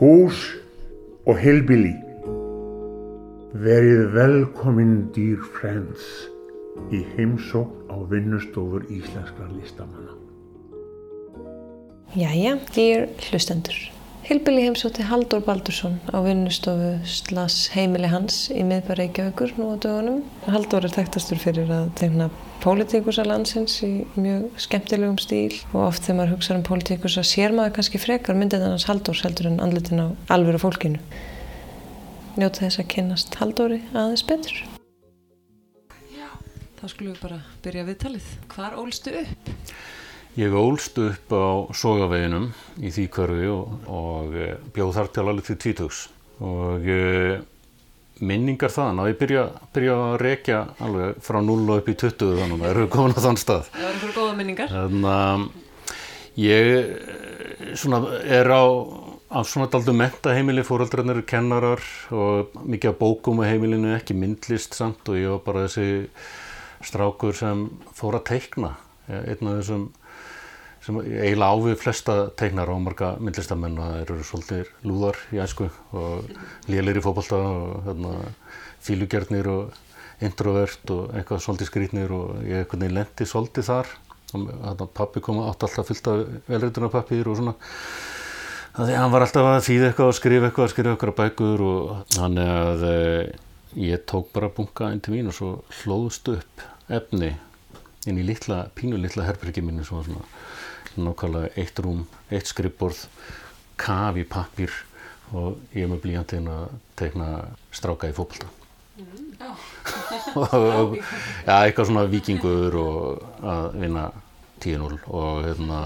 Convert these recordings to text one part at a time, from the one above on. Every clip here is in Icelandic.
hús og heilbili. Verið velkominn dýr friends í heimsókn á vinnustofur íslenskra listamanna. Jæja, dýr hlustendur. Hilbili heimsótti Haldur Baldursson á vinnustofu Slas heimili hans í miðbæra Reykjavíkur nú á dögunum. Haldur er þekktastur fyrir að tegna pólitíkusa landsins í mjög skemmtilegum stíl og oft þegar maður hugsa um pólitíkusa sér maður kannski frekar myndið hans Haldurs heldur en andlitin á alvöru fólkinu. Njóta þess að kynast Haldóri aðeins betur. Já, þá skulum við bara byrja viðtalið. Hvar ólstu upp? Ég ólst upp á sogaveginum í því hverfi og, og eh, bjóð þar til alveg til tvítugs og e, minningar þann að ég byrja, byrja að rekja alveg frá 0 og upp í 20 þannig að það eru komin á þann stað. Það var einhverju góða minningar. Þannig að ég svona, er á, á svona daldu mentaheimili, fóröldrarnir, kennarar og mikið af bókum á heimilinu, ekki myndlist samt og ég var bara þessi strákur sem fór að teikna einn af þessum sem eiginlega ávið flesta teiknar á marga myndlistamenn og það eru svolítið lúðar í æsku og lélir í fókbalta og hérna, fílugjörnir og introvert og eitthvað svolítið skrítnir og ég eitthvað lendi svolítið þar. Og pappi kom átt alltaf fyllt af velreitunarpappir og svona. Þannig að hann var alltaf að þýða eitthvað og skrifa eitthvað og skrifa eitthvað bækur og þannig að eh, ég tók bara bunga inn til mín og svo hlóðst upp efni inn í litla, pínu litla herbergi mínu svona nákvæmlega eitt rúm, eitt skrippborð, kaf í pappir og ég með blíjandinn að teikna stráka í fólkvölda. Mm, og ja, eitthvað svona vikingur og að vinna 10-0 og hérna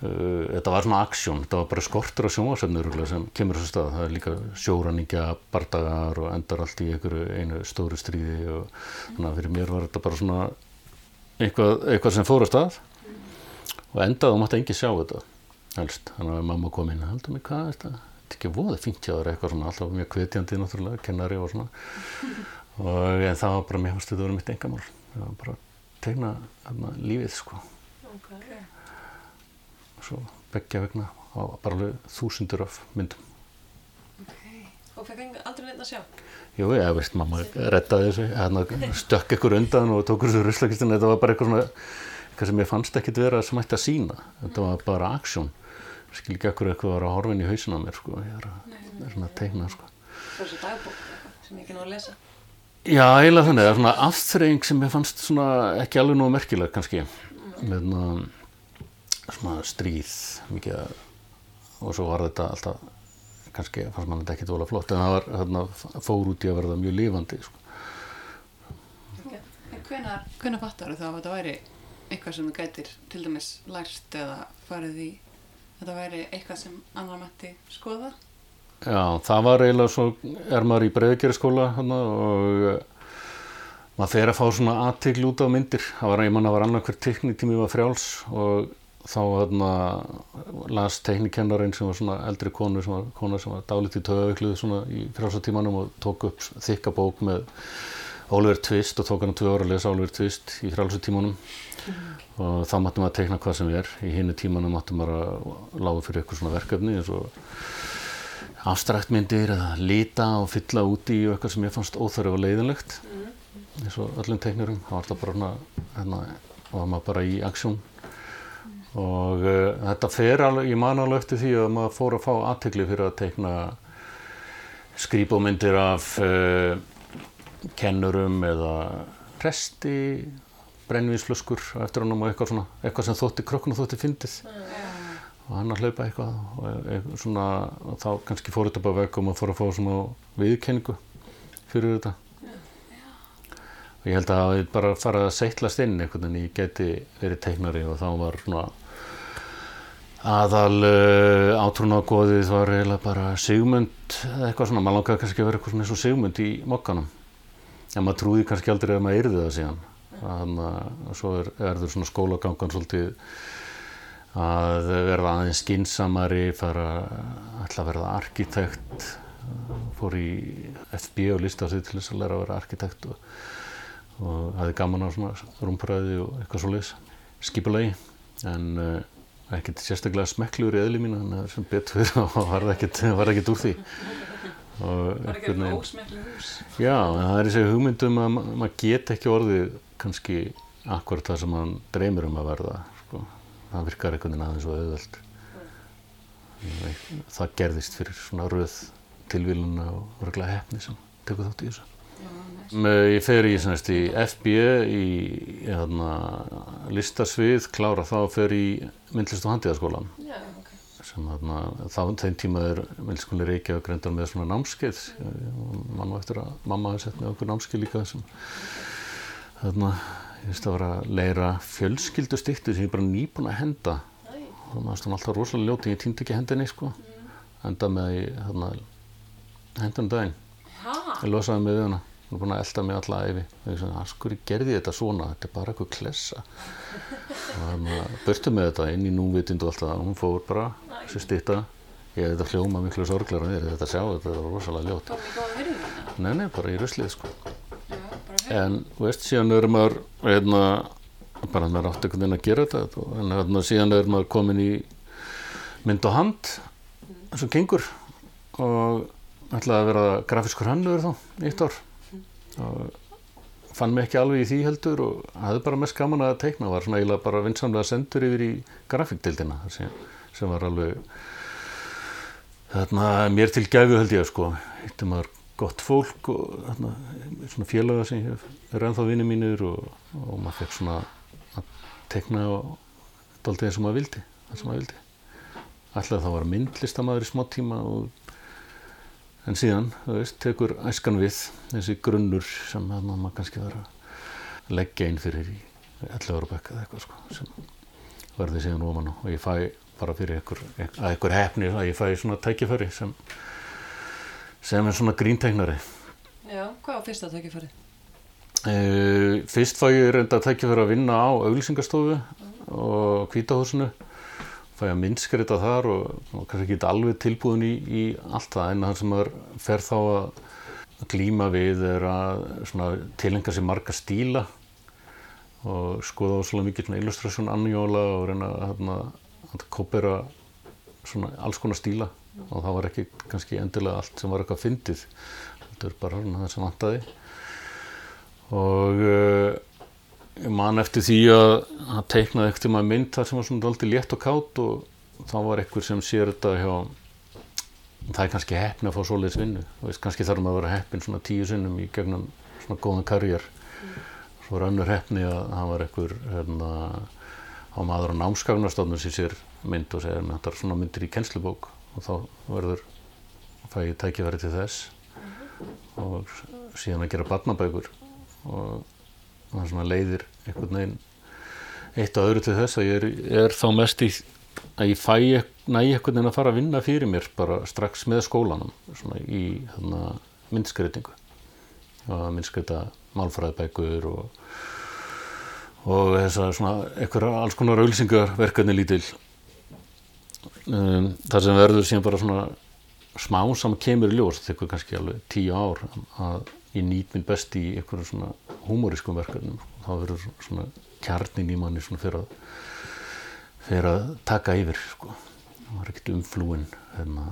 uh, þetta var svona aksjón, þetta var bara skortur á sjónvarsefnur sem kemur þessu stað, það er líka sjóraningja, bardagar og endar allt í einu stóru stríði og þannig að fyrir mér var þetta bara svona eitthvað, eitthvað sem fór á stað og endaði og mátti engi sjá þetta helst, þannig að mamma kom inn heldur mig hvað er þetta, þetta er ekki voðið fint hjá þér eitthvað svona, alltaf mjög kvetjandi náttúrulega kennari og svona. Og en það var bara mér fannst þetta verið mitt engamál það var bara að tegna hérna, lífið sko. Okay. og svo begja vegna á bara alveg þúsundur af myndum. Okay. Og fekk aldrei neitt að sjá? Jú, ég veist, mamma rettaði þessu. Stökk ykkur undan og tók þessu ruslakistinu, þetta var bara eitthvað svona eitthvað sem ég fannst ekkit vera sem ætti að sína þetta var bara aksjón skil ekki ekkur eitthvað að vera að horfin í hausin á mér sko. ég er, að, Nei, er svona að teikna sko. Svo dagbók sem ég ekki ná að lesa Já, eiginlega þannig, það er svona afþreying sem ég fannst ekki alveg nú merkileg kannski með svona stríð mikið og svo var þetta alltaf kannski fannst mann þetta ekki dóla flott en það var þarna fór út í að verða mjög lífandi sko. okay. Hvenar fattar þú þá að þetta væri eitthvað sem þú gætir til dæmis lært eða farið í þetta væri eitthvað sem annar mætti skoða? Já, það var eiginlega svo, er maður í breiðgjörðskóla og eh, maður að fá svona aðtegl út af myndir það var, ég manna, var annað hver teknítími var frjáls og þá hérna las teknikennarinn sem var svona eldri konu sem var, konu sem var dálítið töðaukluð svona í frjálsatímanum og tók upp þykka bók með Oliver Twist og tók hann tvö ára að lesa Oliver Twist í frjálsatímanum. Og þá máttum við að teikna hvað sem er. Í hinnu tímanu máttum við að lága fyrir eitthvað svona verkefni eins og afstræktmyndir eða líta og fylla úti í eitthvað sem ég fannst óþarf og leiðinlegt. Mm. eins og öllum teiknurum. Það var alltaf bara hérna, hérna var maður bara í aksjón. Og uh, þetta fer alveg, ég man alveg eftir því að maður fór að fá aðtegli fyrir að teikna skrýbómyndir af uh, kennurum eða resti brennvínsflöskur eftir honum og eitthvað svona, eitthvað sem þótti krökkun og þótti fyndið. Mm. og hann að hlaupa eitthvað og svona, þá kannski fór þetta bara veg og maður fór að fá svona viðkenningu fyrir þetta. Og ég held að það hefði bara farið að seitlast inn einhvern veginn, ég geti verið teiknari og þá var svona aðal uh, átrúnagoðið var eiginlega bara Sigmund eða eitthvað svona, maður langaði kannski að vera eitthvað svona eins og Sigmund í mokkanum en maður trúði kannski aldrei að maður yrði það síðan að svo er, er það svona skólagangan svolítið að verða aðeins skinsamari fara að verða arkitekt fór í FB og listi á sig til þess að læra að vera arkitekt og, og hafði gaman á svona rúmpræði og eitthvað svo leiðis skipulegi en uh, ekkert sérstaklega smekkluður í eðli mín þannig að sem betur fyrir og var það ekkert, var það ekkert úr því og Var veginn- ósmekli hús? Já, það er þessi hugmyndum að ma- maður get ekki orðið kannski akkurat það sem hann dreymir um að verða sko. það virkar einhvern veginn aðeins og auðvöld það gerðist fyrir svona röð tilvíluna og örgulega hefni sem tekur þátt í þessu. Ég fer í, semst, í FB í, í hérna, listasvið, klára þá og fer í myndlist og handíðaskólan Já, ok. sem þarna, þá þeim tíma er myndskóli Reykjavík reyndar með svona námskeið. Mann var eftir að mamma hefði sett með okkur námskeið líka sem þarna, ég veist að vera að leira fjölskyldustiktu sem ég bara nýbúin að henda. Og maður stóð alltaf rosalega ljóti, ég týndi ekki hendinni sko. Enda með í þarna, hendunum daginn. Ég losaði mig við hana. Hún er búin að elda mig alla æfi og ég sagði, að skur ég gerði þetta svona? Þetta er bara eitthvað klessa. Og þannig að börtu með þetta inn í núvitind og allt það, hún fór bara þessi stýtta, ég hef þetta hljóma miklu sorglar en þetta sjá, þetta var rosalega ljót Tók mikið á virðina? nei, nei, bara í ruslið sko. En, þú veist, síðan er maður hérna, bara maður átti einhvern veginn að gera þetta en hérna, síðan er maður komin í mynd og hand eins og gengur og ætlaði að vera grafiskur hannur þá, eitt ár. Og fann mig ekki alveg í því heldur og hafði bara mest gaman að teikna var svona eiginlega bara vinsamlega sendur yfir í grafíkdildina sem, sem var alveg þarna mér til gæfu held ég sko hittum maður gott fólk og þarna, svona félaga sem ég hef er ennþá vinni mínir og, og maður fekk svona að teikna og daldið eins og maður vildi það sem maður vildi. Ætlaði þá að vera myndlistamæður í smá tíma og, en síðan, þú veist, tekur æskan við þessi grunnur sem þarna maður kannski var að leggja inn fyrir í 11 ára bekka eða eitthvað sko, sem verði síðan ofan og ég fæ bara fyrir einhver, einhver hefni að ég fæ svona tækifæri sem, sem er svona gríntegnari Já, hvað var fyrsta tækifærið? Uh, fyrst fæ ég reynda að tækja fyrir að vinna á auglýsingastofu og kvítahúsinu fæ ég að myndskrita þar og, og kannski ekki alveg tilbúin í, í allt það en það sem maður fer þá að glíma við er að svona, tilenga sér marga stíla og skoða svolítið mikið illustrasjón annjóla og reyna að, hérna, að kopera svona alls konar stíla og það var ekki kannski endilega allt sem var eitthvað fyndið þetta er bara svona það sem vantaði. Og uh, ég man eftir því að að teiknaði ekkert um að mynd þar sem var svona aldrei létt og kátt og þá var einhver sem sér þetta hjá það er kannski heppin að fá svoleiðis vinnu. Veist, kannski þarf maður að vera heppin svona tíu sinnum í gegnum svona góðan karriér. Svo var önnur heppni að hann var einhver hérna, á maður á námskagnastofnum sem sér mynd og segir þetta svona myndir í kennslubók og þá verður fæ ég tækifæri til þess. Og síðan að gera barnabækur og það svona leiðir einhvern veginn eitt og öðru til þess að ég er, er þá mest í að ég fæ næ einhvern veginn að fara að vinna fyrir mér bara strax með skólanum svona í hérna, myndskreitingu og myndskreita málfræðbækur og og þess að svona einhverja alls konar auðlýsingarverkefni lítil um, þar sem verður síðan bara svona smá saman kemur í ljós tekur kannski alveg tíu ár að ég nýt minn best í einhverjum svona humorískum verkefnum þá verður svona kjarnin í manni svona fyrir að fyrir að taka yfir sko. það var ekkert umflúin hérna,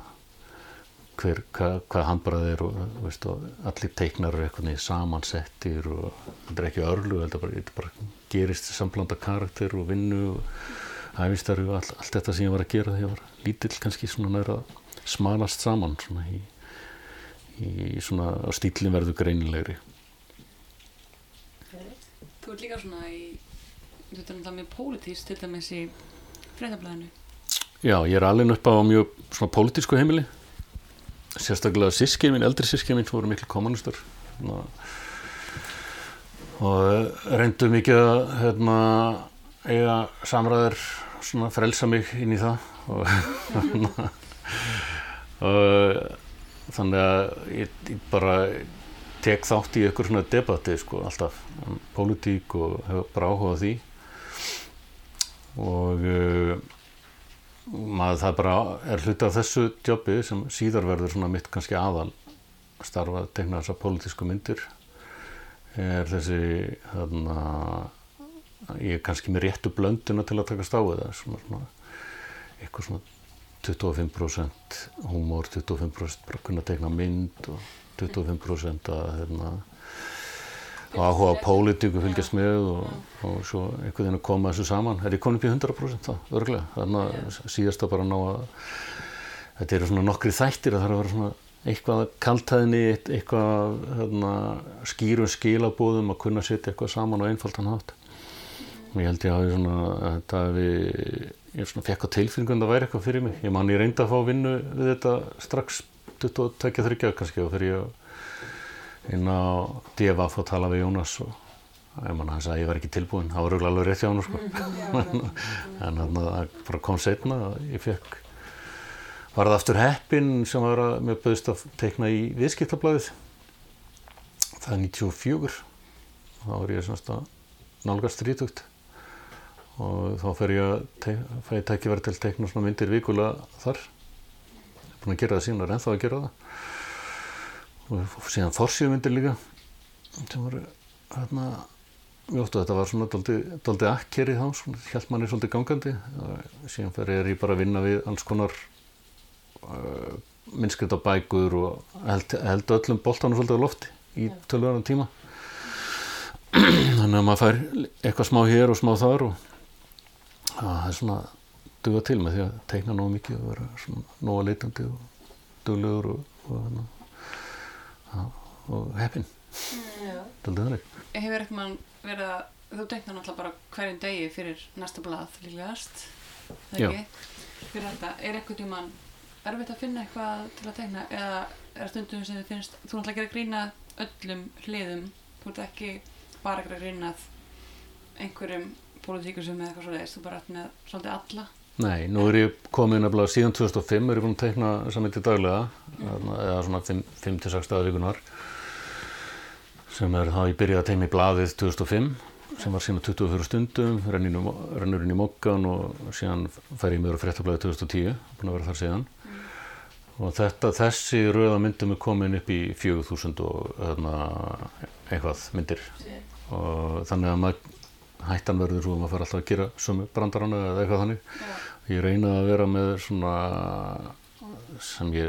hver, hvað, hvað handbrað er og, veist, og allir teiknar eru eitthvað samansettir og þetta er ekki örlu þetta bara, bara gerist samblanda karakter og vinnu og æfistar og all, allt þetta sem ég var að gera þegar ég var lítill kannski svona næra smalast saman svona í, í svona að stílinn verður greinilegri. Þú ert líka svona í, þú ert náttúrulega mjög pólitísk til dæmis í fréttablaðinu. Já, ég er alveg upp á mjög svona pólitísku heimili. Sérstaklega sískin mín, eldri sískin mín sem voru miklu kommunistar og reyndu mikið að hérna, eiga samræður svona frelsa mig inn í það og, þannig að ég, ég bara tek þátt í ykkur svona debatti sko alltaf um pólitík og hefur bara áhuga á því. Og uh, maður það bara er hluti af þessu jobbi sem síðar verður svona mitt kannski aðal starfa að tegna þessar pólitísku myndir er þessi þarna ég er kannski með réttu blönduna til að taka svona eitthvað svona 25% húmór, 25% bara kunna tegna mynd og 25% að hérna, áhuga á pólitíku fylgjast með og, og svo einhvern veginn að koma þessu saman. Er ég komin upp í 100% það, örglega. Þannig að síðast að bara ná að þetta eru svona nokkri þættir að það er að vera svona eitthvað kaltæðni, eitthvað hérna, skýrum skilabóðum að kunna setja eitthvað saman og einfaldan hátt. Og ég held ég hafi svona, þetta við, ég svona fekk á tilfinningum að það væri eitthvað fyrir mig. Ég man ég reyndi að fá vinnu við þetta strax 22-23 kannski og fyrir ég inn á DFF að tala við Jónas og ég man að hann sagði að ég var ekki tilbúin, það var rúglega alveg rétt hjá hann sko. en þannig að það bara kom setna og ég fekk var það aftur heppin sem var að mér bauðist að teikna í viðskiptablaðið. Það er 94 þá er ég að nálgast strítugt og þá fer ég að fæ tækifæri til teikna svona myndir vikulega þar. Ég er búin að gera það síðan og er ennþá að gera það. Og síðan forsjömyndir líka sem voru hérna mjóttu þetta var svona doldið akkerið þá, svona hjælt manni svolítið gangandi. Og síðan fer ég bara að vinna við alls konar uh, minnskriðt á bækur og held, held öllum boltanum svolítið á lofti í tölvöðan tíma. Þannig að maður fær eitthvað smá hér og smá þar og það er svona duga til með því að teikna nógu mikið og vera svona nóga leitandi og duglegur og, og, og, og heppin Hefur eitthvað verið að þú teikna náttúrulega bara hverjum degi fyrir næsta fyrir þetta, er eitthvað tíman erfitt að finna eitthvað til að teikna eða er stundum sem þið finnst þú náttúrulega gerir grínað öllum hliðum þú ert ekki bara að grínað einhverjum pólitíkusum eða eitthvað svo leiðist, þú bara ert með svolítið alla. Nei, nú er ég komin nefnilega síðan 2005 er ég búin að teikna samviti daglega eða svona 5-6 dagar vikunar sem er þá ég byrjaði að teikna í blaðið 2005 sem var síðan 24 stundum rennur inn í mokkan og síðan fær ég meður á fréttablaðið 2010 búin að vera þar síðan. Og þetta, þessi rauða myndum er komin upp í 4000 og þarna, eitthvað myndir. Og þannig að maður hættan verður svo að maður fara alltaf að gera sömu brandarana eða eitthvað þannig. Já. ég reyna að vera með svona sem ég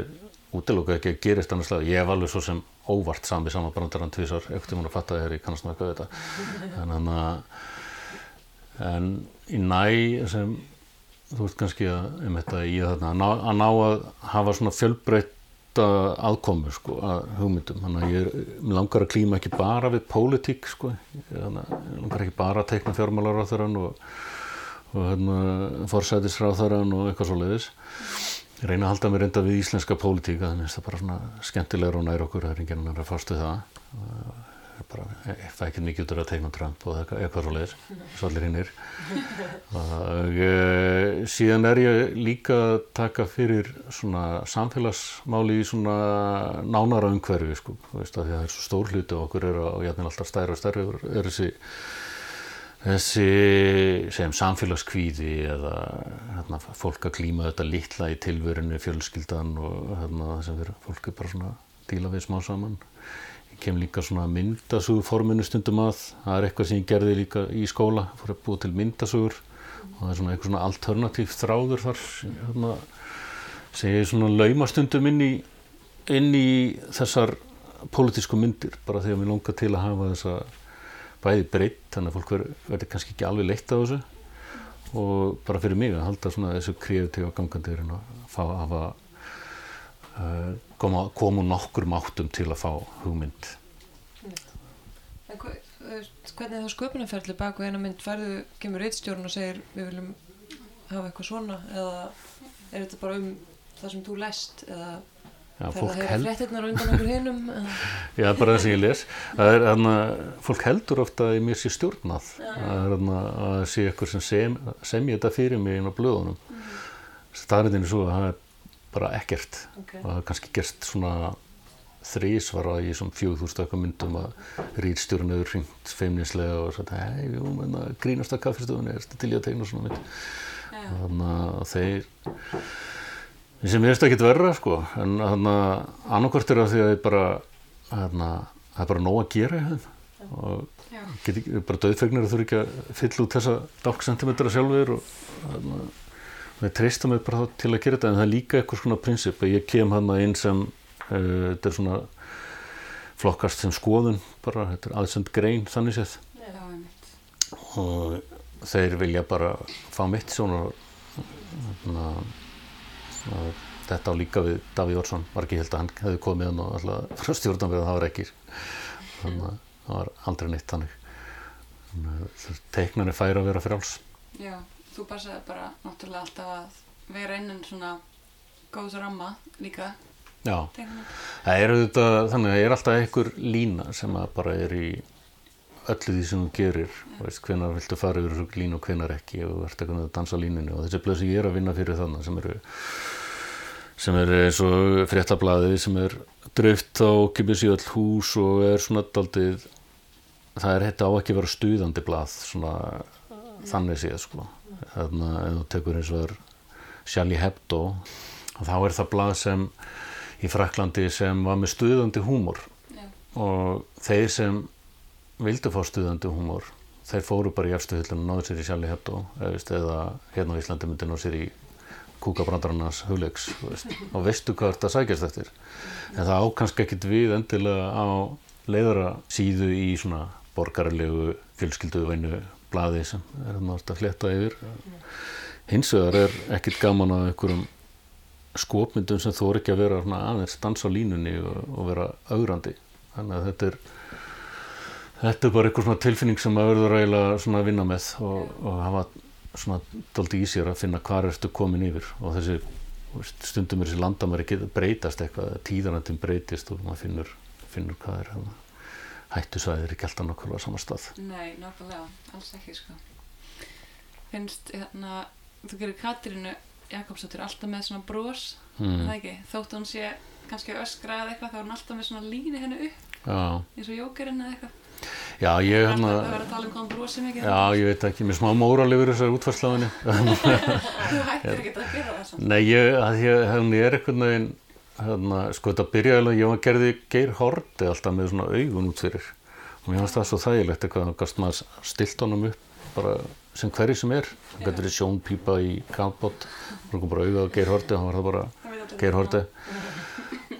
útilóka ekki að gerist annars slag ég hef alveg svo sem óvart sami saman brandarann tvísar eftir múin að fatta ég með eitthvað við þetta þannig að en í næ sem þú veist kannski að, um þetta, í þarna, að, ná, að hafa svona fjölbreytta aðkomu sko, að hugmyndum. Þannig að ég langar að klíma ekki bara við pólitík sko, ég langar ekki bara að teikna fjármálaráþarann og, og hérna, forsætisráþarann og eitthvað svo leiðis ég reyna að halda mér reynda við íslenska pólitík þannig að það er bara skemmtilegur og nær okkur það er enginn annar að fástu það bara, ég fæ ekki mikið út að teikna Trump og eitthvað, eitthvað svo leiðis svo allir hinnir e, síðan er ég líka að taka fyrir svona samfélagsmáli í svona nánara umhverfi sko, þú veist að að það er svo stór hluti og okkur er og jæfnvel alltaf stærri og stærri er þessi þessi sem samfélagskvíði eða hérna, fólk að klíma þetta litla í tilverinu fjölskyldan og hérna, sem fyrir fólk er bara svona að díla við smá saman kem líka svona myndasugur forminu stundum að. Það er eitthvað sem ég gerði líka í skóla fór að búa til myndasugur og það er svona eitthvað svona alternatív þráður þar hérna, sem ég svona lauma stundum inn í inn í þessar pólitísku myndir bara þegar mér langar til að hafa þessa bæði breytt þannig að fólk verður kannski ekki alveg leitt á þessu. Og bara fyrir mig að halda svona þessu kreatífa gangandi að fá að hafa koma, koma úr nokkur máttum til að fá hugmynd. Hvernig er þá sköpunarferðli baku eina mynd? Færðu, kemur reittstjórn og segir við viljum hafa eitthvað svona eða er þetta bara um það sem þú lest eða Já, það fólk að heyra held, fréttirnar á undan okkur hinum já, bara það sem ég les. Það er þannig að fólk heldur ofta að ég mér sé stjórnað. Það er að það sé ykkur sem sem, sem ég þetta fyrir mig inn á blöðunum. Mm. staðræðin er svo að það er bara ekkert. Ok. og það er kannski gerst svona þrísvara í svona eitthvað myndum að rýtstjórn hefur hringt feimnislega og sagt, hei, jú, menna, grínast að kaffestofunni, er til í að tegna svona mynd? Þannig að þeir sem ég veist ekki verra sko. En þannig að annarkvort er það því að ég bara þannig að það er bara nóg að gera í þeim. Og Já. get ekki, bara döðfegnir að þurfa ekki að fylla út þessa dálk sentimetra sjálfur og, þarna, við treystum mig bara til að gera þetta en það er líka eitthvað svona prinsip að ég kem hann inn sem uh, þetta er svona flokkast sem skoðun bara, þetta er aðsend grein þannig séð. Já, og þeir vilja bara fá mitt svona þetta á líka við Davíð Jórsson var ekki held að hann hefði komið hann og alltaf frá stjórnanverðin það var ekki. Þannig að það var aldrei neitt þannig. Teiknarnir færi að vera frjáls. Já, þú passaði bara náttúrulega alltaf að vera innan svona góðs ramma líka. Já, teiknum. það er auðvitað þannig að það er alltaf einhver lína sem bara er í öllu því sem þú gerir. Veist hvenar viltu fara yfir línu og hvenar ekki og ert eitthvað að dansa línunni. Og þessi blöð sem ég er að vinna fyrir þannig sem eru sem er eins og fréttablaðið sem er dreift á kipis í öll hús og er svona daldið það er þetta á ekki að vera stuðandi blað svona þannig séð sko þannig að ef þú tekur eins og Charlie Hebdo þá er það blað sem í Fraklandi sem var með stuðandi húmor. Já. og þeir sem vildu fá stuðandi húmor þeir fóru bara í efstuhullinu og náðu sér í Charlie Hebdo eða, hérna á Íslandi myndi náðu sér í kúkabrandarannas hugleiks veist, og veistu hvað þetta sækjast eftir? En það ákanski ekkit við endilega á leiðara síðu í svona borgarlegu fjölskylduveinu blaði sem er náttúrulega að fletta yfir. Hins vegar er ekkit gaman af einhverjum skopmyndum sem þú er ekki að vera aðeins dansa línunni og, og vera augrandi þannig að þetta er þetta er bara einhver svona tilfinning sem maður verður eiginlega svona að vinna með og, og hafa svona doldi í sér að finna hvað ertu komin yfir. Og þessi stundum er þessi landamæri breytast eitthvað, tíðanandum breytist og maður finnur, finnur hvað er hérna. hættusvæðir ekki alltaf nokkulega saman stað Nei, nákvæmlega, alls ekki sko. Finnst, hérna, þú gerir Katrínu Jakobsdóttir alltaf með svona bros, mm. Þótt hún sé kannski að öskra eða eitthvað, þá er hún alltaf með svona líni henni upp, já, eins og jókerinn eða eitthvað. já, ég er að að tala um brosi mikið. já, ég veit ekki, mér smá móral yfir þessari útfarslaðinni Þú hættir ekki að gera það. Nei, ég, að ég, hún er veginn hérna, sko þetta byrjaði alveg, ég var gerði Geir Horti alltaf með svona augun út fyrir. Og mér fannst það svo þægilegt eitthvað, gast maður stilt honum upp bara sem hverju sem er, það getur verið sjónpípa í kambot, hún kom bara á Geir Horti, hann var það bara Geir Horti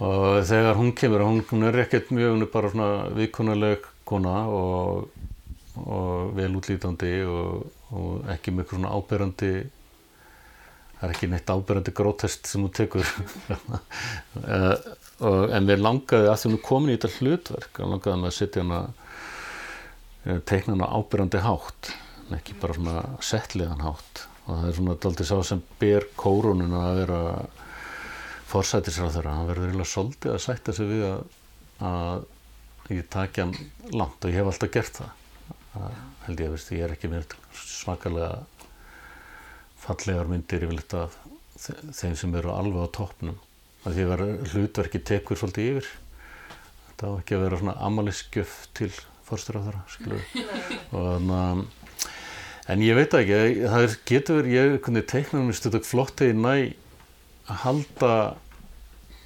og þegar hún kemur, hún, hún er ekkert mjög, hún er bara svona viðkunnuleg kona og, og vel útlítandi og, og ekki eitthvað svona áberandi það er ekki neitt áberandi grótest sem hún tekur. Eh, en við langaði að því er komin í þetta hlutverk við langaði með að setja hana eh, teikna hana áberandi hátt en ekki bara svona settlegan hátt. Og það er svona daldið sá sem ber kórununa að vera forsætisráðara, hann verður eiginlega svolítið að sætta sig við að, að ég taki hann langt og ég hef alltaf gert það. Að, held ég, veist, ég er ekki með svakalega fallegar myndir yfirleitt þe- þeim sem eru alveg á toppnum. Að því að hlutverki tekur svolítið yfir þetta á ekki að vera svona amaliskjöf til og þannig að en ég veit ekki, það er, getur verið ég kunni teikna mér stöðu flott ég næ að halda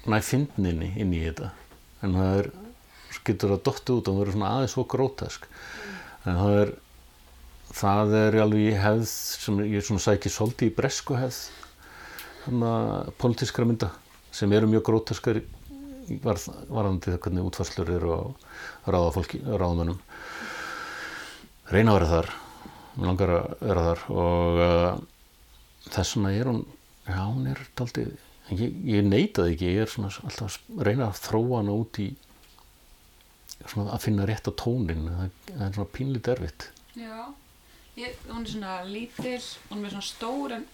næ fyndninni inn í þetta. En það er, getur það dottið út og verður svona aðeins svo grótask en það er það er alveg í hefð sem ég svona sæki svolítið í bresku hefð þannig að politískra mynda sem eru mjög grótaskar var, varðandi hvernig útfarslur eru á ráðamönnum. Reyna að vera þar mér langar að vera þar og uh, þess vegna er hún já hún er daldið ég, ég neita það ekki, ég er svona alltaf að reyna að þróa hana út í svona að finna rétt á tónin það, það er svona pínlít erfitt. Já, ég, hún er svona lítil, hún er með svona stór en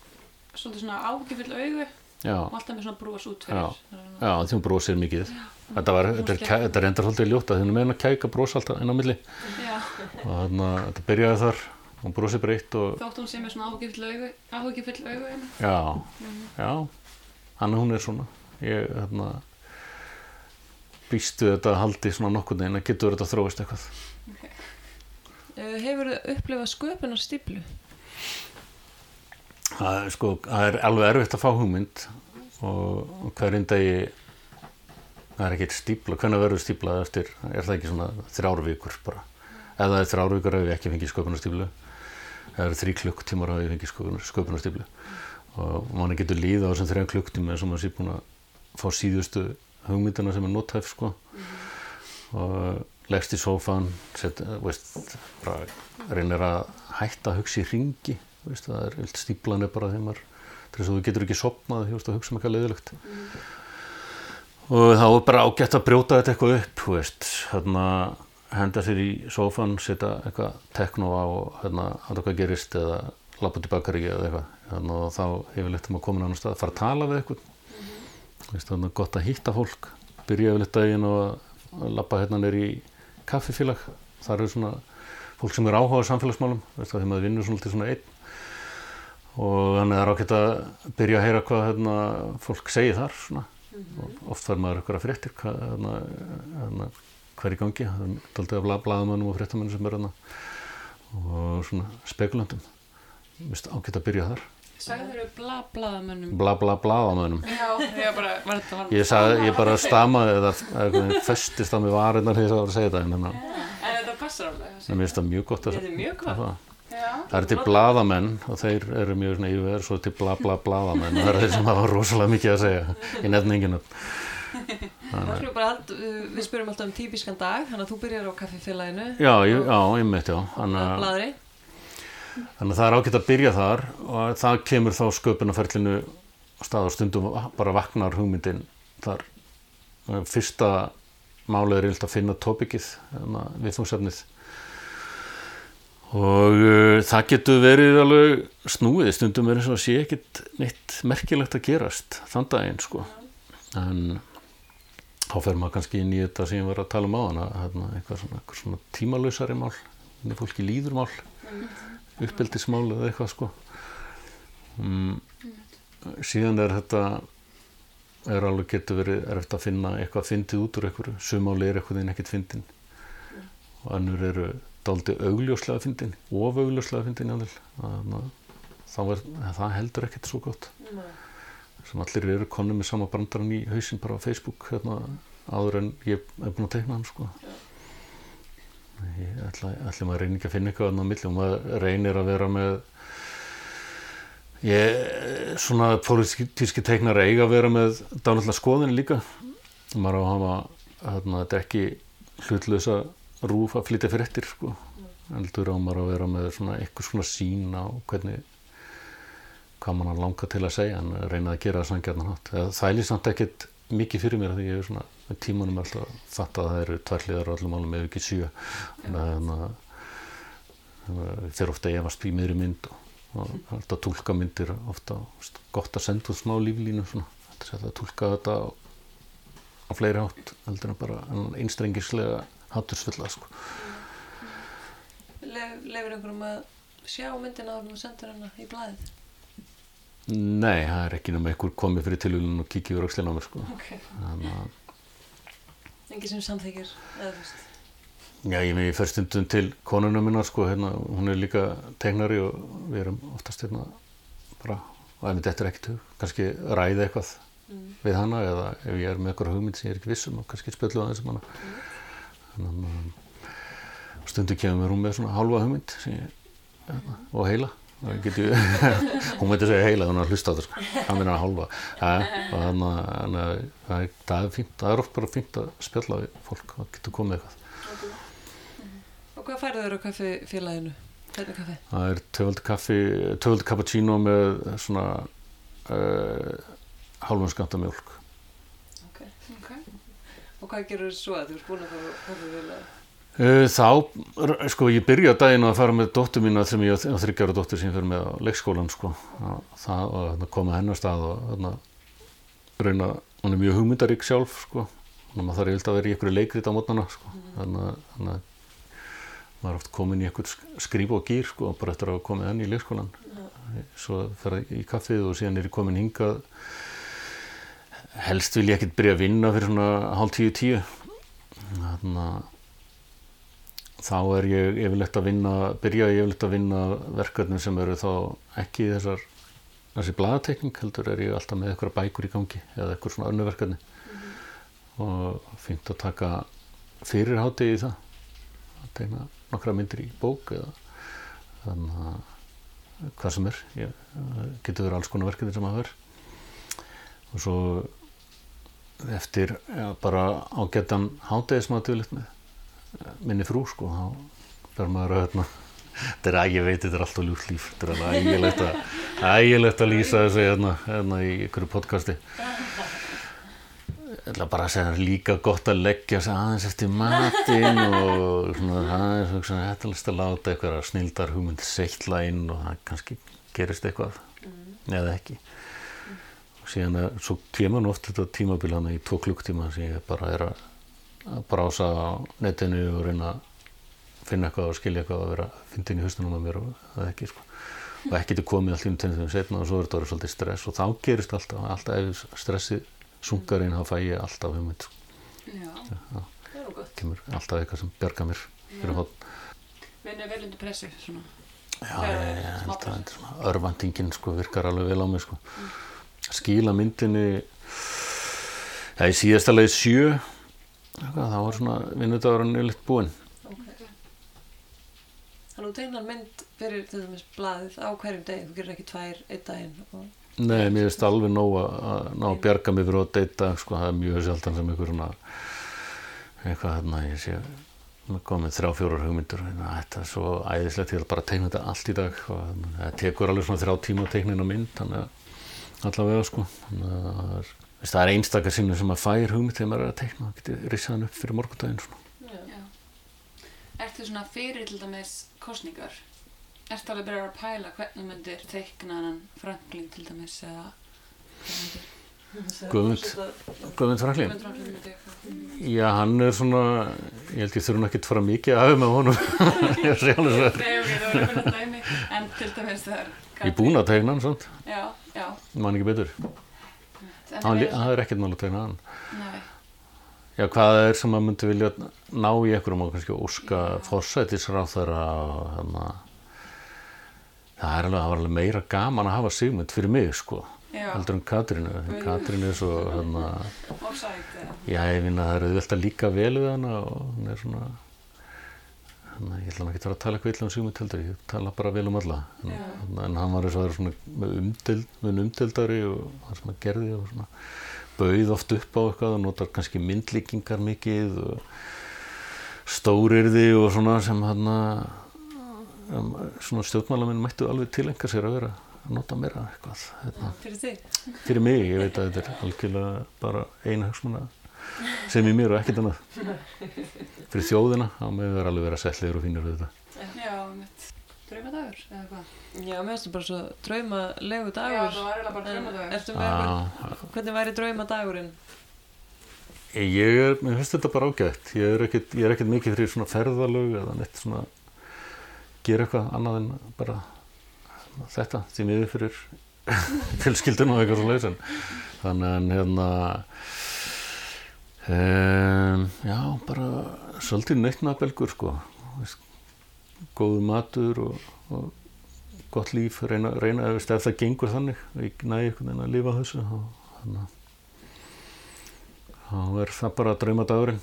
svolítið svona ágifull augu já, og alltaf með svona brós út fyrir. Já. Að- já því hún brosir mikið. Þetta, var, þetta, er, kæ- þetta er endar svolítið ljóta því hún er með henn að kæka bros alltaf inn á milli. Já, og þannig að þetta byrjaði þar. Hún brosir breytt og þótt hún sé með svona ágifull augu, ágifull augu hérna. já, já. Hann hún er svona. Ég hérna býstu þetta að haldi svona nokkurn veginn að getur þetta þróist eitthvað? Uh, hefur þið upplifað sköpun á stíplu? það er, sko, það er alveg erfitt að fá hugmynd og hverjum degi það er ekkert stípla, hvernig verður stíplað eftir, er það ekki svona þrjár vikur bara, ef það er þrjár vikur ef við ekki fengið sköpunarstíplu eða það eru þrjí klukktímar ef við fengið sköpunarstíplu og manni getur líða á þessum þrejum klukktum eins og maður sé búin að fá síðustu hugmyndina sem er nothæf sko. Og leggst í sófan bara reynir að hætta að hugsa í ringi veist, það er vilt stíplan er bara þegar að þú getur ekki sopnað veist, að hugsa um eitthvað leiðilegt. Og þá er bara ágætt að brjóta þetta eitthvað upp veist, hérna henda sér í sófan, setja eitthvað tekno á og hérna hann hvað gerist eða lappa í bakari eða eitthvað. Hérna, og þá er maður komin á annar stað að fara að tala við eitthvað veist, þannig að gott að hýtta fólk byrja yfirleitt daginn og að lappa hérna neyri í kaffifélag. Þar eru svona fólk sem er áhuga á samfélagsmálum veist, þegar maður vinnur svona til svona einn. Og þannig að það er ákveðt að byrja að heyra hvað hérna, fólk segir þar svona. og oft fær maður eitthvað fréttir hvað, hérna, hérna, hver í gangi. Það er aldrei af blaðamönnum og fréttamönnum sem er og svona spekulandum ákveðt að byrja þar Sagður þau bla blaðamönnum? bla bla blaðamönnum. Já, ég bara, var þetta var ég, sagði, ég bara stamaði eða festist á mig varinnar þegar ég var að segja þetta en þannig að En þetta passar alveg mér finnst það mjög gott að Þetta er mjög gott. það. Já, það eru til blaðamenn og þeir eru mjög svona yfir svo til bla bla blaðamenn. Og það eru þeir sem hafa rosalega mikið að segja ég nefn enginn upp Þá skulum við bara hald, við spurum alltaf um típiskan dag, þannig að þú byrjar á kaffifélaginu, já, ég, já, ég mitt já. Þannig að. Þannig að það er ágætt að byrja þar og það kemur þá sköpunarferlinu á stað og stundum bara vaknar hugmyndin þar. Fyrsta málið er yfirleitt að finna tópikið viðfóngsefnið og uh, það getur verið alveg snúið. Stundum er eins og sé ekkit neitt merkilegt að gerast þann daginn sko. En þá fer maður kannski inn í þetta sem ég var að tala um á hana eitthvað svona, svona tímalösari mál fólki líður mál uppeldismál eða eitthvað sko. Um, síðan er þetta er alveg getur verið erfitt að finna eitthvað fyndið út úr einhverju. Sumáli er eitthvað en ekkert fyndin. Og annur eru daldi augljóslega fyndin of augljóslega fyndin það heldur ekkert svo gott. Sem allir eru konni með sama brandarann í hausin bara á Facebook hérna, áður en ég er búin að teikna hann sko ætla maður reynir ekki að finna eitthvað á milli. Og maður reynir að vera með ég svona pólitíski teiknar eiga að vera með dánallega skoðin líka. Maður á að hafa hérna, þetta er ekki hlutlösa rúf að flytja fyrir eftir sko. Heldur á maður að vera með svona eitthvað svona sín á hvernig hvað mann langar til að segja. En reyna að gera það sangjarnan hátt. Það er lísamt ekkert mikið fyrir mér því ég er svona með tímanum alltaf að fatta að það eru tværliðar og allum álum ef ekki sjö þannig að fyrir ofta efast í miðri mynd og, og alltaf tólka myndir ofta gott að senda út smá líflínu svona, að tólka þetta á, á fleiri hátt heldur en bara einstrengislega hátursfulla sko. Leifir einhverjum að sjá myndina og sendur hana í blæðið? Nei, það er ekki náma einhver komið fyrir tilvílun og kikið úr auksleina á mér sko. Ok. Þannig að Engi sem samþykir, eða veist? Já, ég með ég fer stundum til konuna minna sko, hérna, hún er líka tegnari og við erum oftast hérna bara, og ef þetta er ekkert hug, kannski ræða eitthvað við hana eða ef ég er með eitthvað hugmynd sem ég er ekki vissum og kannski spjöldlu aðeins um hana. Þannig að um, stundum kemur hún með svona hálfa hugmynd sem ég, hérna, og heila. Það geti, hún veit að segja heila þannig að hlusta á þetta sko, það minna að hálfa þannig að það er, það er fínt, það er oft bara fínt að spjalla við fólk og getur komið eitthvað. Og hvað færðu þér á kaffifélaginu? Það er töfald kaffi, töfald cappuccino með svona uh, hálfum skamta mjölk. Ok. ok. Og hvað gerur þú svo að þú ert búin að fá kaffifélagi? Uh, þá, sko, ég byrja daginn að fara með dóttur mína sem ég á þryggjára dóttur sem ég fyrir með á leikskólan, sko. Það, og koma hennar stað og þarna reyna, hún er mjög hugmyndarík sjálf, sko. Þannig að maður þarf eilt að vera í einhverju leikrið á mótnana, sko. Þannig að, að maður er oft komin í einhver skrýp og gýr, sko, bara eftir að komið henni í leikskólan. Svo fer ég í kaffið og síðan er ég komin hingað. Helst vil ég ekkert byrja að vinna fyrir svona hálf tíu tíu. Þannig að þá er ég yfirlegt að vinna, byrja ég yfirlegt að vinna verkefnum sem eru þá ekki þessar, þessi bladatekning heldur er ég alltaf með eitthvað bækur í gangi eða eitthvað svona önnu verkefni. Og fynnt að taka fyrirhátti í það að tegna nokkra myndir í bók eða þannig að hvað sem er ég, getur verið alls konar verkefni sem að vera. Og svo eftir ja, bara ágættan hátegismatuðlitt með minni frú sko þá fer maður að hérna þetta er að ég veit þetta er alltaf ljúft líf. Þetta er alveg ægilegt að, að lýsa þessu hérna, hérna í ykkur podcasti. Ég ætla bara að segja það er líka gott að leggja sig aðeins eftir matinn og svona aðeins hugsa þetta er að láta eitthvað snildar hugmynd seittla inn og það kannski gerist eitthvað eða ekki. Og síðan er, svo kemur nú oft þetta tímabil hana í tvo klukktíma sem ég bara er að, að brása á netinu og reyna að finna eitthvað og skilja eitthvað vera að finna inn í hustunum að mér og það ekki sko. og ekki til komið allt í um tennum setna og svo er þetta orðið svolítið stress og þá gerist alltaf, alltaf ef stressið sungar inn þá fæ ég alltaf hugmynd sko. Það er gott. kemur alltaf eitthvað sem bjarga mér fyrir hótt vinnu vel undir pressu svona. Já, Þegar ég, það er held að er örvandingin sko, virkar alveg vel á mig sko. skila myndinni já, í síðasta leið sjö þá var svona vinnudagurinn yfirleitt búinn. Þannig að þú tegnar mynd fyrir til dæmis blaðið á hverjum degi, þú gerir ekki tvær einn daginn og Nei, mér finnst alveg nóg að, ná að bjarga mig fyrir að deyta, sko, það er mjög sjaldan sem einhver svona eitthvað hérna, ég sé komið þrjá fjórar hugmyndur hérna, þetta er svo æðislegt, ég vil bara teikna þetta allt í dag og það tekur alveg svona þrjá tíma inn á mynd, þannig að allavega sko þannig að það er, það er einstakar sinni sem að fær hugmynd þegar maður er að teikna, það getur risað hann upp fyrir morgundaginn svona. Já. Ertu svona fyrir til dæmis kostningar? Ertu alveg byrjar að pæla hvernig myndir teikna hann Franklin til dæmis eða Guðmund. Guðmund Franklin? Guðmund Franklin myndir Já, hann er svona, ég held ég þurfa ekki að fara mikið að hafa með honum, ég sé alveg svo. Það Ég er búin að teikna hann, svona, Já, já ég man ekki betur. Það er- er ekkert mál að tegna hann. Nei, Já, hvað er sem maður myndi vilja ná í einhverjum og kannski óska þannig að það er alveg, alveg meira gaman að hafa Sigmund fyrir mig, sko, heldur en Katrínu. Katrínu er svo, að, eða já, ég finna að það er auðvitað að líka vel við hana og hann er svona, þannig að ég ætla ekki að vera að tala eitthvað illa um Sigmund heldur, ég tala bara vel um alla. En, en, hann var eins og það er umdeld, með umdeldari og það sem hann gerði og svona bauð oft upp á eitthvað og notar kannski myndlíkingar mikið og stórirði og svona sem hann um, svona stjórnmálaminn mættu alveg tilenga sér að vera að nota meira eitthvað hérna, fyrir þig. fyrir mig, ég veit að þetta er algjörlega bara eina hagsmuna sem í mér og ekkert annað fyrir þjóðina, þá með vera alveg vera settlegur og fínir við þetta Já, mitt Draumadagur eða hvað? Já, mér finnst það bara svo draumalegu Já, dagur. það var eiginlega bara En draumadagur Ertu með eitthvað, ah, hvernig væri draumadagurinn? Ég er, mér finnst þetta bara ágætt. Ég er ekkert, ég er ekkert mikið fyrir svona ferðalög eða neitt svona gera eitthvað annað en bara þetta því miður fyrir fjölskyldun og eitthvað svo leiðis en þannig en hérna um, já, bara svolítið neittnabelgur sko. Góðu matur og, og gott líf reyna, reyna ef það gengur þannig ég næði einhvern veginn að lifa þessu að þá er það bara draumadagurinn.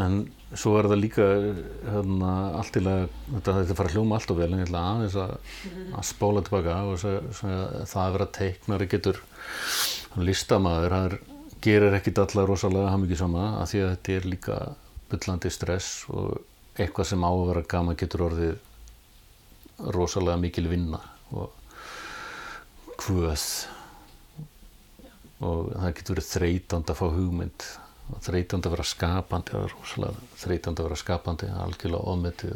En svo er það líka hérna, allt í lega þetta, þetta fara að hljóma allt og vel en ég ætla aðeins að, að spóla tilbaka og segja, segja, það að vera teiknari getur listamaður, það er, gerir ekkit allar rosalega hamingi sama að því að þetta er líka byllandi stress og eitthvað sem á að vera gaman getur orðið rosalega mikil vinna og hvöð og það getur verið þreytand að fá hugmynd og þreytand að vera skapandi þreytand að vera skapandi algjörlega ofmetið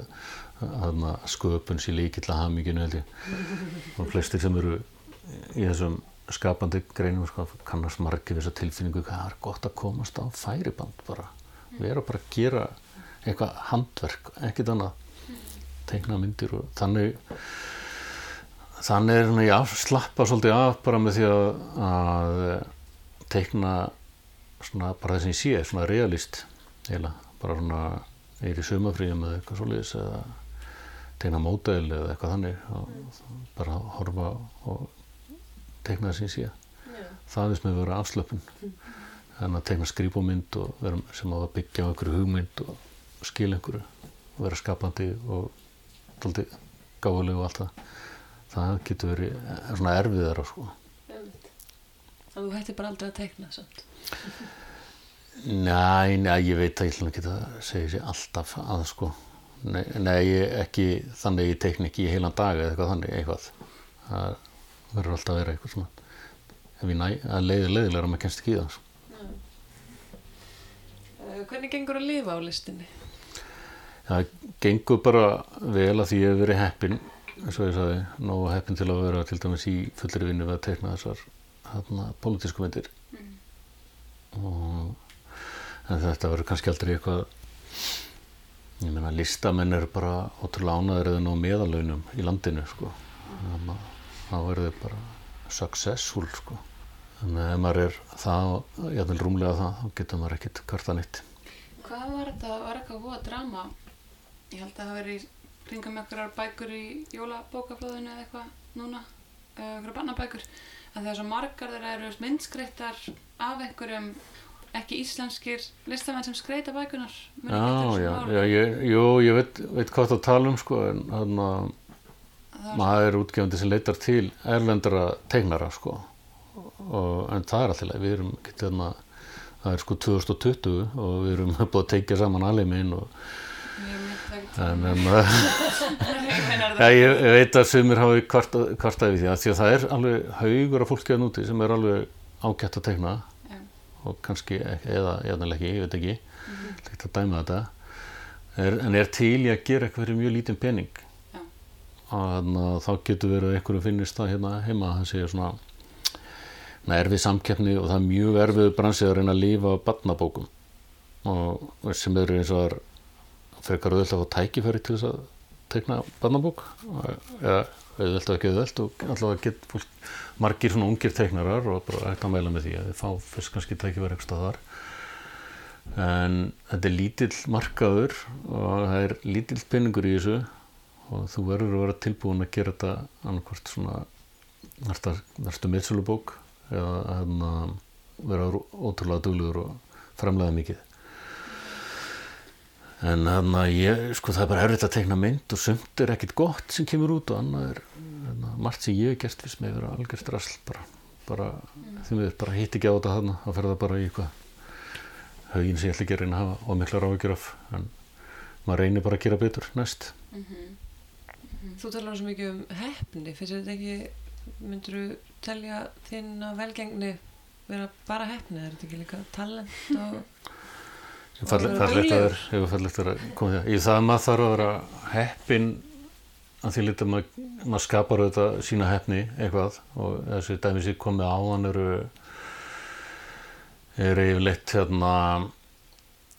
þarna sköpun að haminginu held ég. Og flestir sem eru í þessum skapandi greinum sko, kannast margir þessa tilfinningu hvað það er gott að komast á færiband bara. Vera bara að gera eitthvað handverk, ekkert annað. Teikna myndir og þannig þannig er svona, já, slappa svolítið af bara með því að, að teikna svona bara það sem ég sé, svona realist eiginlega, bara svona er í sumafríum eða eitthvað svoleiðis eða teikna módel eða eitthvað þannig og bara horfa og teikna það sem ég sé. Það er sem að vera afslöpun. En að teikna skrýpumynd og vera sem að byggja á einhverju hugmynd og skilja einhverju og vera skapandi og daldið gáðulegu og allt það. Það getur verið eh, svona erfiðara sko. Þannig að þú hættir bara aldrei að teikna samt. Nei, nei, ég veit að ég ætla ekki að segja sér alltaf að sko. Nei, nei ekki þannig ég teikna ekki í heilan dag eða eitthvað þannig eitthvað. Það verður alltaf að vera eitthvað svona. Ef ég næ, að leiði leiðilega að maður kennst ekki í það sko. Uh, hvernig gengur að lifa á listinni? Það gengur bara vel að því ég hef verið heppin eins og ég sagði, nógu heppin til að vera til dæmis í fullri vinnu við að teikna þessar hérna, pólitísku myndir. Og en þetta verður kannski aldrei eitthvað ég meina listamenn er bara ótrúlega ánæður eða nú meðalaunum í landinu sko. Þannig að það verður bara successful sko. Þannig að ef maður er það, jafnvel rúmlega það þá getur maður ekkert kvarta nýtt Hvað var þetta, var eitthvað voða drama? Ég held að það veri kringum einhverjar bækur í jólabókaflóðinu eða eitthvað núna, einhverjar bannabækur, að þegar svo margar þeirra eru myndskreittar af einhverjum ekki íslenskir listamenn sem skreita bækunar. Já, já, já, ég, jú, ég veit, veit hvað það tala um sko, en þannig að Það maður er útgefandi sem leitar til erlendara tegnara sko. Og, en það er alltaf við erum ekki þarna, það er sko 2020 og við erum búið að teikja saman alheiminn og en, en, ja, ég, veit að sumir hafi kvartað kvartað við því að því að það er alveg haugur af fólki að núti sem er alveg ágætt að teikna Já. og kannski, eða jæðnilega ekki, ég veit ekki. Mm að dæma þetta. Er, en er til í að gera eitthvað fyrir mjög lítinn pening að þá getur verið að einhverjum finnist það hérna heima það sé svona na, erfið samkeppni og það er mjög erfið bransið að reyna að lifa á barnabókum. Og sem eru eins og það frekar auðvelt að fá tækifæri til þess að teikna barnabók. Eða auðvelt og ekki auðvelt og alltaf get fólk, margir svona ungir teiknarar og bara hægt að mæla með því að þið fá fyrst kannski tækifæri eitthvað staðar. En þetta er lítill markaður og það er lítill peningur í þessu og þú verður að vera tilbúin að gera þetta annarkvort svona næstu meðsölubók eða hérna, vera ótrúlega duglegur og framlega mikið. En þannig að ég, sko það er bara erfitt að tekna mynd og sumt er ekkit gott sem kemur út og annað er hérna, margt sem ég hef gert fyrst með vera algjörst rasl bara, bara því miður bara hitt ekki á þetta þarna að ferða bara í eitthvað högin sem ég ætla ekki að reyna að hafa og mikla ráðgjur af en maður reynir bara að gera betur næst Þú talar svo mikið um heppni, finnst þetta ekki, myndur þú telja þína velgengni vera bara heppni, er þetta ekki líka talent og... að duglegur. er fallegt að koma því í það að maður þarf að vera heppin að því lítið maður, maður skapar auðvitað sína heppni eitthvað. Og þessi dæmi sem komið á hann eru eru yfirleitt hérna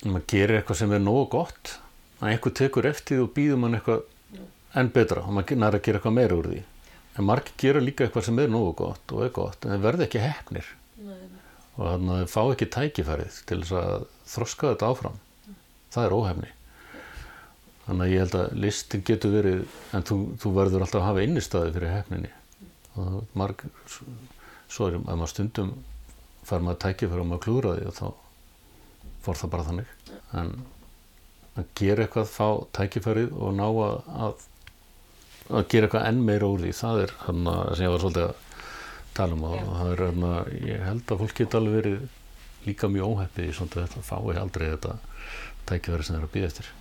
maður gerir eitthvað sem er nógu gott. Að einhver tekur eftir og býður mann eitthvað enn betra og maður næri að gera eitthvað meira úr því. En margir gera líka eitthvað sem er nógu gott og er gott en þeir verða ekki heppnir. Og þannig að þeir fá ekki tækifærið til þess að þroska þetta áfram. Það er óhefni. Þannig að ég held að listin getur verið en þú, þú verður alltaf að hafa innistæði fyrir hefninni og marg svo er að maður stundum fær maður tækifæri og maður klúra því og þá fór það bara þannig. En að gera eitthvað fá tækifærið og ná að, að að gera eitthvað enn meira úr því það er hann sem ég var svolítið að tala um og það er hann ég held að fólk geta alveg verið líka mjög óheppið í svona þetta fái aldrei þetta tækifæri sem það er að býða eftir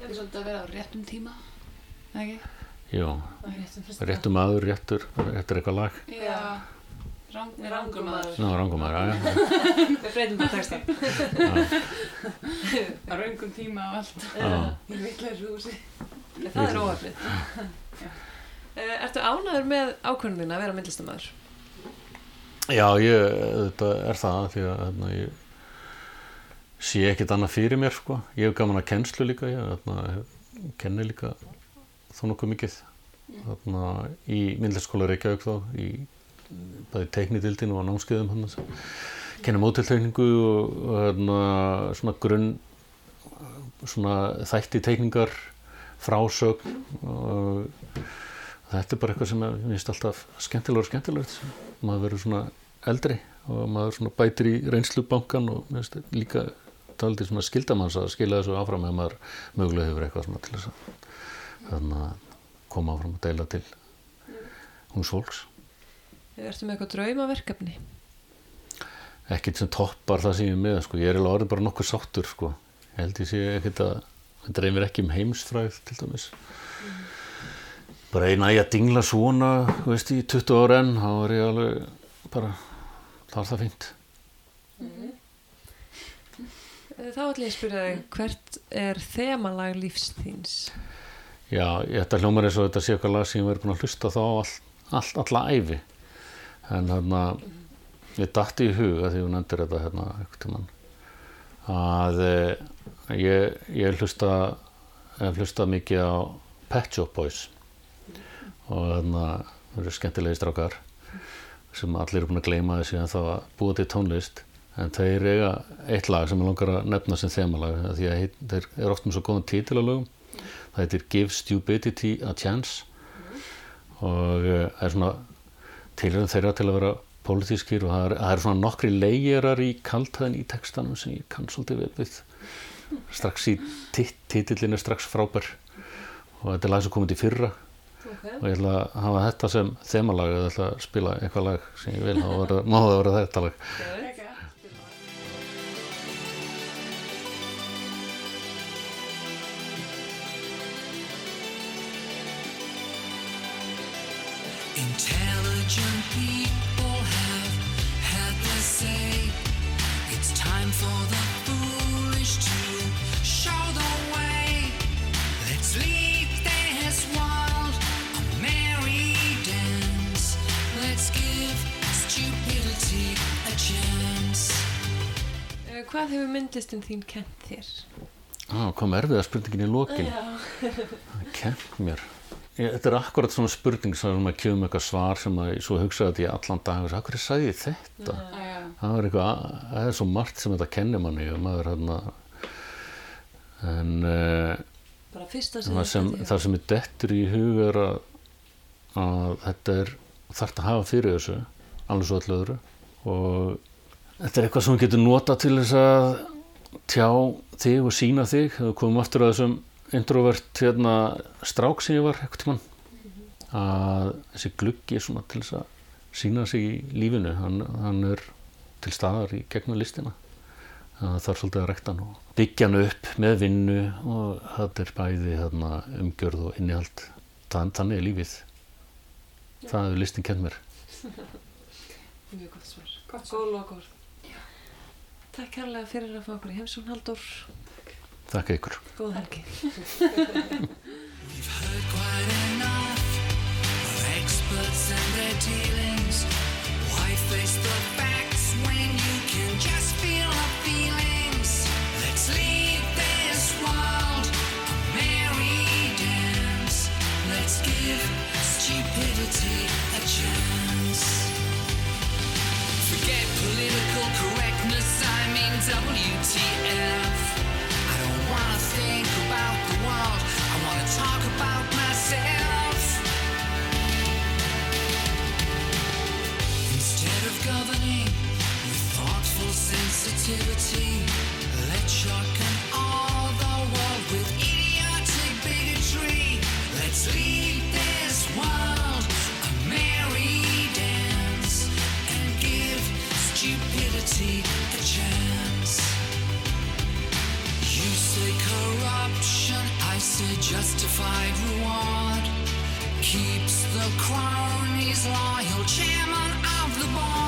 Það er svolítið að vera á réttum tíma, ekki? já, réttum maður, réttur réttur eitthvað lag Já, rang, Rangum maður. Ná, rangum maður, já, já. Við breytum bara texta. Á rangum tíma og allt. Já. Í vitlega húsi. Það er óhefnið. Ertu ánæður með ákvörnina að vera myndlistamæður? Já, ég, þetta er það því að hérna, ég sé ekkert annað fyrir mér sko. Ég hef gaman að kennslu líka, ég hérna, kenni líka þó nokkuð mikið þarna, í myndlæsskóla Reykjavík þá, í bæði teiknidildinu og námskeiðum hann kenna mótilteikningu og, og hérna, svona grunn svona þætti teikningar frásögn og þetta er bara eitthvað sem ég finnst alltaf skemmtilega og skemmtilegt maður verður svona eldri og maður bætir í reynslubankan og finnst líka taldi svona skildamanns að skila þessu áfram ef maður mögulega hefur eitthvað svona til þess að þannig að koma áfram að deila til húns fólks Ertu með eitthvað draumaverkefni? ekkert sem toppar það sem ég er með sko. ég er alveg orðið bara nokkuð sáttur sko. ég held ég sé ekkert að það dreymir ekki um heimsfræð til dæmis. Bara eina ég að dingla svona veist, í 20 ára enn þá er ég alveg bara þá er það fínt. Eh, Þá ætlum ég að spyrja þig, hvert er þemalag lífs þíns? já, ég ætla hljómar eins og þetta sé eitthvað lag sem ég verið búin að hlusta þá all, all, alla æfi en hérna ég datti í huga því hún endur þetta hérna að eh, ég, ég hlusta hlusta mikið á Pet Shop Boys. Og þarna það eru skemmtilegi strákar sem allir eru búin að gleyma þessi en þá að búa til tónlist. En þeir eiga eitt lag sem ég langar að nefna sem þemalag því að þeir eru oft með svo góðan títil á lögum. Það heitir Give Stupidity a Chance. Og eh, það er svona tilhörðin þeirra til að vera pólitískir og það er, það er svona nokkri leigerar í kaltaðin í textanum sem ég kann svolítið vel við strax í er strax frábær. Og þetta er lag sem komið til fyrra. Okay. og ég ætla að hafa þetta sem þemalag eða ætla að spila eitthvað lag sem ég vil. Þá verða- má það vera þetta lag. Intelligent people Hvað hefur myndlistin þín kent þér? Á, kom erfiða spurningin í lokin. Kemd mér. Ég, þetta er akkurat svona spurning sem maður kemur eitthvað svar sem að ég svo hugsaði þetta í allan dag og hvað sagði ég þetta? Já. það er eitthvað, það er svo margt sem þetta kennir manni og maður hérna en Bara fyrsta sem það sem, það sem er dettur í hug er að, að þetta er þarft að hafa fyrir þessu alveg svo öllu öðru. Og þetta er eitthvað sem þú getur nota til þess að tjá þig og sína þig. Við komum aftur að þessum introvert hérna, strák sem ég var eitthvað tímann. Að þessi gluggi er svona til þess að sína sig í lífinu. Hann, hann er til staðar í gegnum listina. Það þarf svolítið að rekta hann og byggja hann upp með vinnu og þetta er bæði þarna, umgjörð og innihald. Þann, þannig er lífið. Það hefur listin kent mér. Mjög gott svar. Góð lokaord. Takk kærlega fyrir að fá okkur í heimsón Haldur. þakka ykkur Góð helgi. We've heard quite enough of experts and their dealings. Why face the WTF. I don't wanna think about the world, I wanna talk about myself. Instead of governing with thoughtful sensitivity, let's shotgun justified reward. Keeps the cronies loyal, chairman of the board.